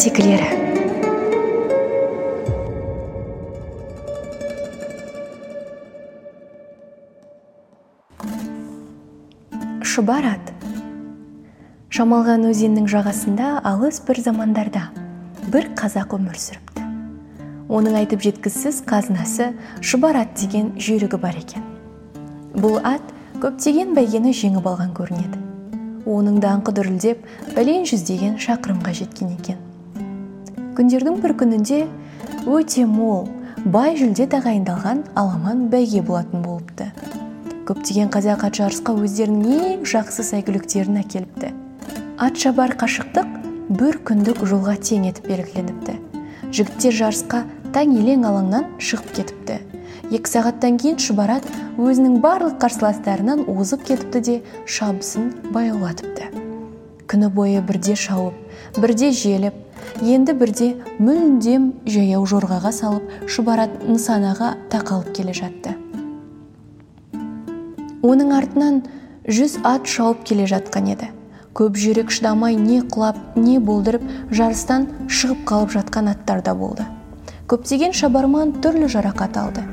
ертегілері шұбар ат шамалған өзеннің жағасында алыс бір замандарда бір қазақ өмір сүріпті. Оның айтып жеткізсіз қазынасы шұбар ат деген жүйрігі бар екен. Бұл ат көптеген бәйгені жеңіп алған көрінеді. Оның даңқы дүрілдеп бәлен жүздеген шақырымға жеткен екен. Күндердің бір күнінде өте мол бай жүлде тағайындалған аламан бәйге болатын болыпты. Көптеген қазақ ат жарысқа өздерінің ең жақсы сәйгүліктерін әкеліпті. Ат шабар қашықтық бір күндік жолға тең етіп белгіленіпті. Жігіттер жарысқа таң елең алаңнан шығып кетіпті. Екі сағаттан кейін шұбарат өзінің барлық қарсыластарынан озып кетіпті де шабысын баяулатыпты. Күні бойы бірде шауып бірде желіп енді бірде мүлдем жаяу жорғаға салып шұбарат нысанаға тақалып келе жатты. Оның артынан жүз ат шауып келе жатқан еді. Көп жүрек шыдамай не құлап не болдырып жарыстан шығып қалып жатқан аттар да болды. Көптеген шабарман түрлі жарақат алды.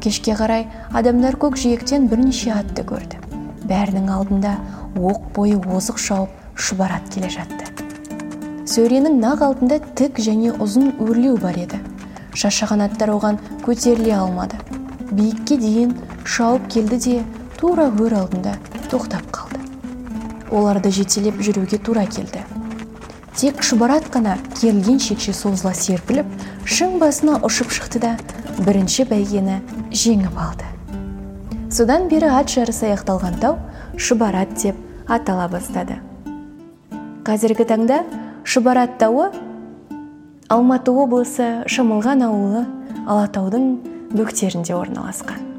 Кешке қарай адамдар көк жиектен бірнеше атты көрді. Бәрінің алдында оқ бойы озық шауып шұбар келе жатты. Сөренің нақ алдында тік және ұзын өрлеу бар еді. Шаршаған аттар оған көтеріле алмады. Биікке дейін шауып келді де тура өр алдында тоқтап қалды. Оларды жетелеп жүруге тура келді. Тек шұбарат қана керілген шекше созыла серпіліп шың басына ұшып шықты да бірінші бәйгені жеңіп алды. Содан бері ат жарысы аяқталған тау шұбарат деп атала бастады. Қазіргі таңда шұбарат тауы алматы облысы шымылған ауылы алатаудың бөктерінде орналасқан.